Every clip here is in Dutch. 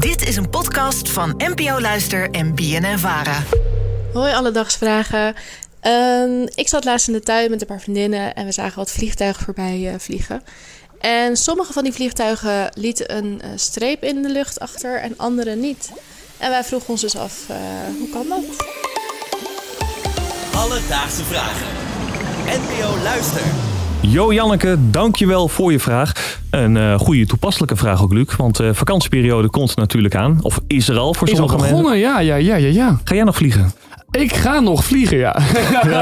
Dit is een podcast van NPO Luister en BNN Vara. Hoi Alledagsvragen. Ehm ik zat laatst in de tuin met een paar vriendinnen en we zagen wat vliegtuigen voorbij eh, vliegen. En sommige van die vliegtuigen lieten een eh, streep in de lucht achter en andere niet. En wij vroegen ons dus af, eh, hoe kan dat? Alledaagse vragen. NPO Luister. Jo Janneke, dankjewel voor je vraag. Een eh, goede toepasselijke vraag ook, Luc. Want de vakantieperiode komt natuurlijk aan. Of is er al voor Is al sommige mensen. begonnen, ja, ja, ja, ja, ja. Ga jij nog vliegen? Ik ga nog vliegen, ja.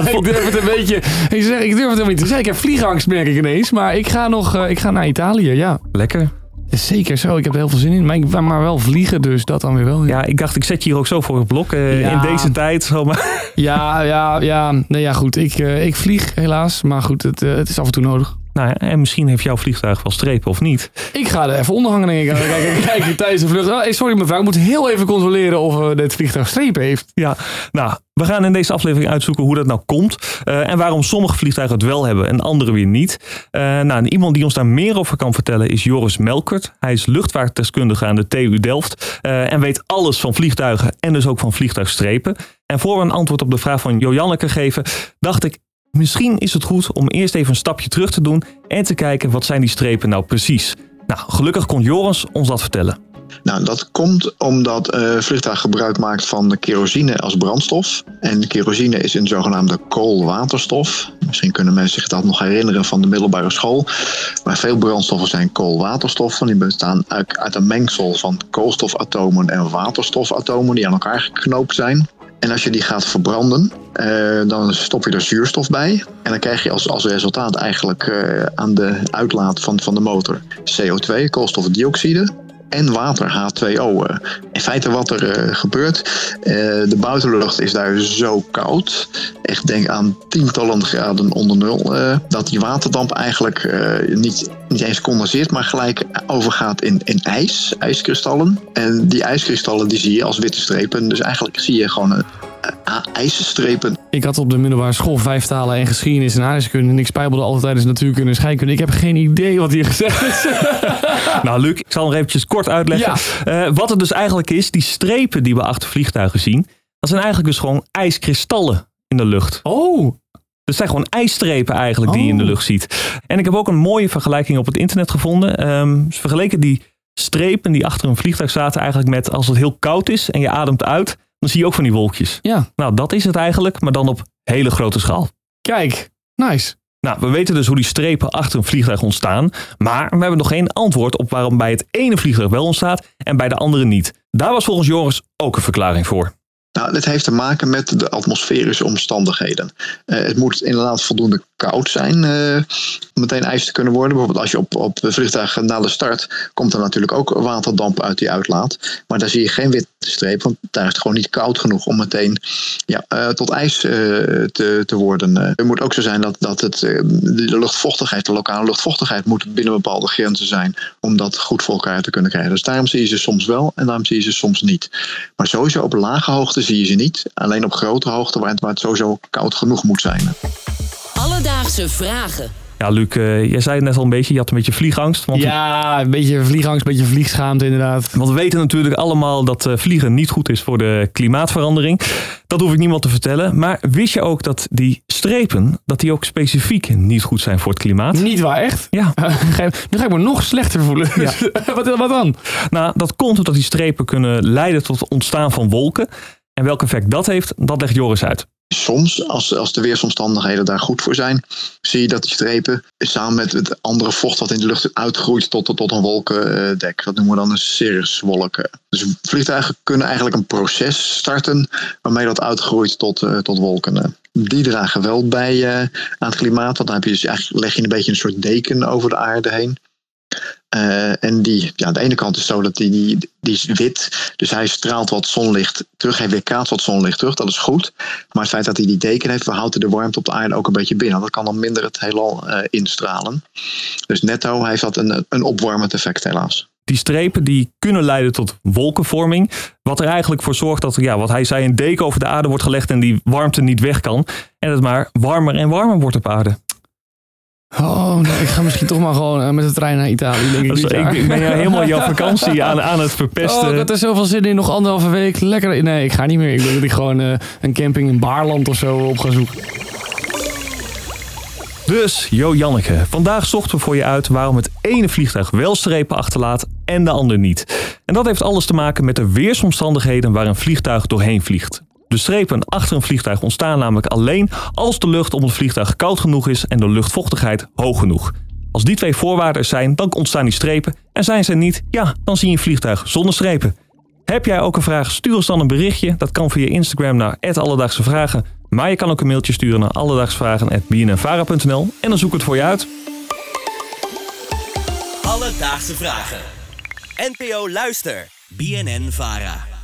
ik durf het een beetje... Ik, zeg, ik durf het helemaal niet te zeggen. Ik heb vliegangst, merk ik ineens. Maar ik ga nog eh, ik ga naar Italië, ja. Lekker. Zeker zo, ik heb er heel veel zin in. Maar ik maar wel vliegen, dus dat dan weer wel. Ja, ik dacht, ik zet je hier ook zo voor het blok. eh, Ja. In deze tijd. Zomaar. ja, ja. ja. Nee, ja goed. Ik, eh, ik vlieg helaas. Maar goed, het, eh, het is af en toe nodig. Nou en misschien heeft jouw vliegtuig wel strepen of niet. Ik ga er even onder hangen, denk ik. Kijk, kijk, kijk tijdens de vlucht. Oh, sorry mevrouw, ik moet heel even controleren of uh, dit vliegtuig strepen heeft. Ja, nou, we gaan in deze aflevering uitzoeken hoe dat nou komt. eh, en waarom sommige vliegtuigen het wel hebben en andere weer niet. Eh, nou, en iemand die ons daar meer over kan vertellen is Joris Melkert. Hij is luchtvaartdeskundige aan de TU Delft. en weet alles van vliegtuigen en dus ook van vliegtuigstrepen. En voor we een antwoord op de vraag van Jojanneke geven, dacht ik... Misschien is het goed om eerst even een stapje terug te doen en te kijken wat zijn die strepen nou precies. Nou, gelukkig kon Joris ons dat vertellen. Nou, dat komt omdat eh vliegtuig gebruik maakt van de kerosine als brandstof. En kerosine is een zogenaamde koolwaterstof. Misschien kunnen mensen zich dat nog herinneren van de middelbare school. Maar veel brandstoffen zijn koolwaterstoffen. Die bestaan uit, uit een mengsel van koolstofatomen en waterstofatomen die aan elkaar geknoopt zijn. En als je die gaat verbranden, eh, dan stop je er zuurstof bij. En dan krijg je als, als resultaat eigenlijk eh, aan de uitlaat van, van de motor CO2, koolstofdioxide en water, H2O. eh. In feite wat er eh, gebeurt, eh, de buitenlucht is daar zo koud, echt denk aan tientallen graden onder nul, dat die waterdamp eigenlijk niet, niet eens condenseert, maar gelijk overgaat in, in ijs, ijskristallen. En die ijskristallen die zie je als witte strepen, dus eigenlijk zie je gewoon eh, ijsstrepen Ik had op de middelbare school vijf talen en geschiedenis en aardrijkskunde. En ik spijbelde altijd tijdens natuurkunde en scheikunde. Ik heb geen idee wat hier gezegd is. Nou, Luc, ik zal nog eventjes kort uitleggen. Eh, wat het dus eigenlijk is, die strepen die we achter vliegtuigen zien, dat zijn eigenlijk dus gewoon ijskristallen in de lucht. Oh, Dus het zijn gewoon ijsstrepen eigenlijk die je in de Oh. lucht ziet. En ik heb ook een mooie vergelijking op het internet gevonden. Ehm, ze vergeleken die strepen die achter een vliegtuig zaten eigenlijk met als het heel koud is en je ademt uit, dan zie je ook van die wolkjes. ja. Nou, dat is het eigenlijk, maar dan op hele grote schaal. Kijk, nice. Nou, we weten dus hoe die strepen achter een vliegtuig ontstaan. Maar we hebben nog geen antwoord op waarom bij het ene vliegtuig wel ontstaat en bij de andere niet. Daar was volgens Joris ook een verklaring voor. Nou, dit heeft te maken met de atmosferische omstandigheden. Eh, het moet inderdaad voldoende koud zijn eh, om meteen ijs te kunnen worden. Bijvoorbeeld als je op, op de vliegtuig na de start komt er natuurlijk ook waterdamp uit die uitlaat. Maar daar zie je geen witte want daar is het gewoon niet koud genoeg om meteen ja, eh, tot ijs eh, te, te worden. Eh, het moet ook zo zijn dat, dat het, de luchtvochtigheid, de lokale luchtvochtigheid moet binnen bepaalde grenzen zijn om dat goed voor elkaar te kunnen krijgen. Dus daarom zie je ze soms wel en daarom zie je ze soms niet. Maar sowieso op lage hoogte zie je ze niet. Alleen op grote hoogte waar het, waar het sowieso koud genoeg moet zijn. Alledaagse vragen. Ja, Luc, eh, jij zei het net al een beetje, je had een beetje vliegangst. Want, Ja, een beetje vliegangst, een beetje vliegschaamte inderdaad. want we weten natuurlijk allemaal dat eh, vliegen niet goed is voor de klimaatverandering. Dat hoef ik niemand te vertellen. Maar wist je ook dat die strepen, dat die ook specifiek niet goed zijn voor het klimaat? Niet waar, echt? Ja, nu ga ik me nog slechter voelen. Ja. wat, wat dan? Nou, dat komt omdat die strepen kunnen leiden tot het ontstaan van wolken. En welk effect dat heeft, dat legt Joris uit. Soms, als, als de weersomstandigheden daar goed voor zijn, zie je dat die strepen samen met het andere vocht wat in de lucht uitgroeit tot, tot een wolkendek. Dat noemen we dan een cirruswolk. Dus vliegtuigen kunnen eigenlijk een proces starten waarmee dat uitgroeit tot, eh, tot wolken. Die dragen wel bij eh, aan het klimaat, want dan heb je dus eigenlijk, leg je een beetje een soort deken over de aarde heen. Eh, en die, ja, aan de ene kant is zo dat die, die, is wit, dus hij straalt wat zonlicht terug. Hij weerkaatst wat zonlicht terug, dat is goed. Maar het feit dat hij die deken heeft, we houden de warmte op de aarde ook een beetje binnen. Dat kan dan minder het heelal eh, instralen. Dus netto heeft dat een, een opwarmend effect helaas. Die strepen die kunnen leiden tot wolkenvorming. Wat er eigenlijk voor zorgt dat, ja, wat hij zei, een deken over de aarde wordt gelegd en die warmte niet weg kan. En het maar warmer en warmer wordt op aarde. Oh, nee, ik ga misschien toch maar gewoon eh, met de trein naar Italië. Denk ik, ik, ben jou helemaal jouw vakantie aan, aan het verpesten. Oh, ik had er zoveel zin in. Nog anderhalve week. Lekker. Nee, ik ga niet meer. Ik denk dat ik gewoon eh, een camping in Baarland of zo op ga zoeken. Dus, Jo Janneke, vandaag zochten we voor je uit waarom het ene vliegtuig wel strepen achterlaat en de ander niet. En dat heeft alles te maken met de weersomstandigheden waar een vliegtuig doorheen vliegt. De strepen achter een vliegtuig ontstaan namelijk alleen als de lucht om het vliegtuig koud genoeg is en de luchtvochtigheid hoog genoeg. Als die twee voorwaarden zijn, dan ontstaan die strepen. En zijn ze niet, ja, dan zie je een vliegtuig zonder strepen. Heb jij ook een vraag? Stuur ons dan een berichtje. Dat kan via Instagram naar Alledaagse Vragen. Maar je kan ook een mailtje sturen naar alledaagsvragen.bnnvara.nl en dan zoek ik het voor je uit. Alledaagse vragen. NPO Luister. BNN Vara.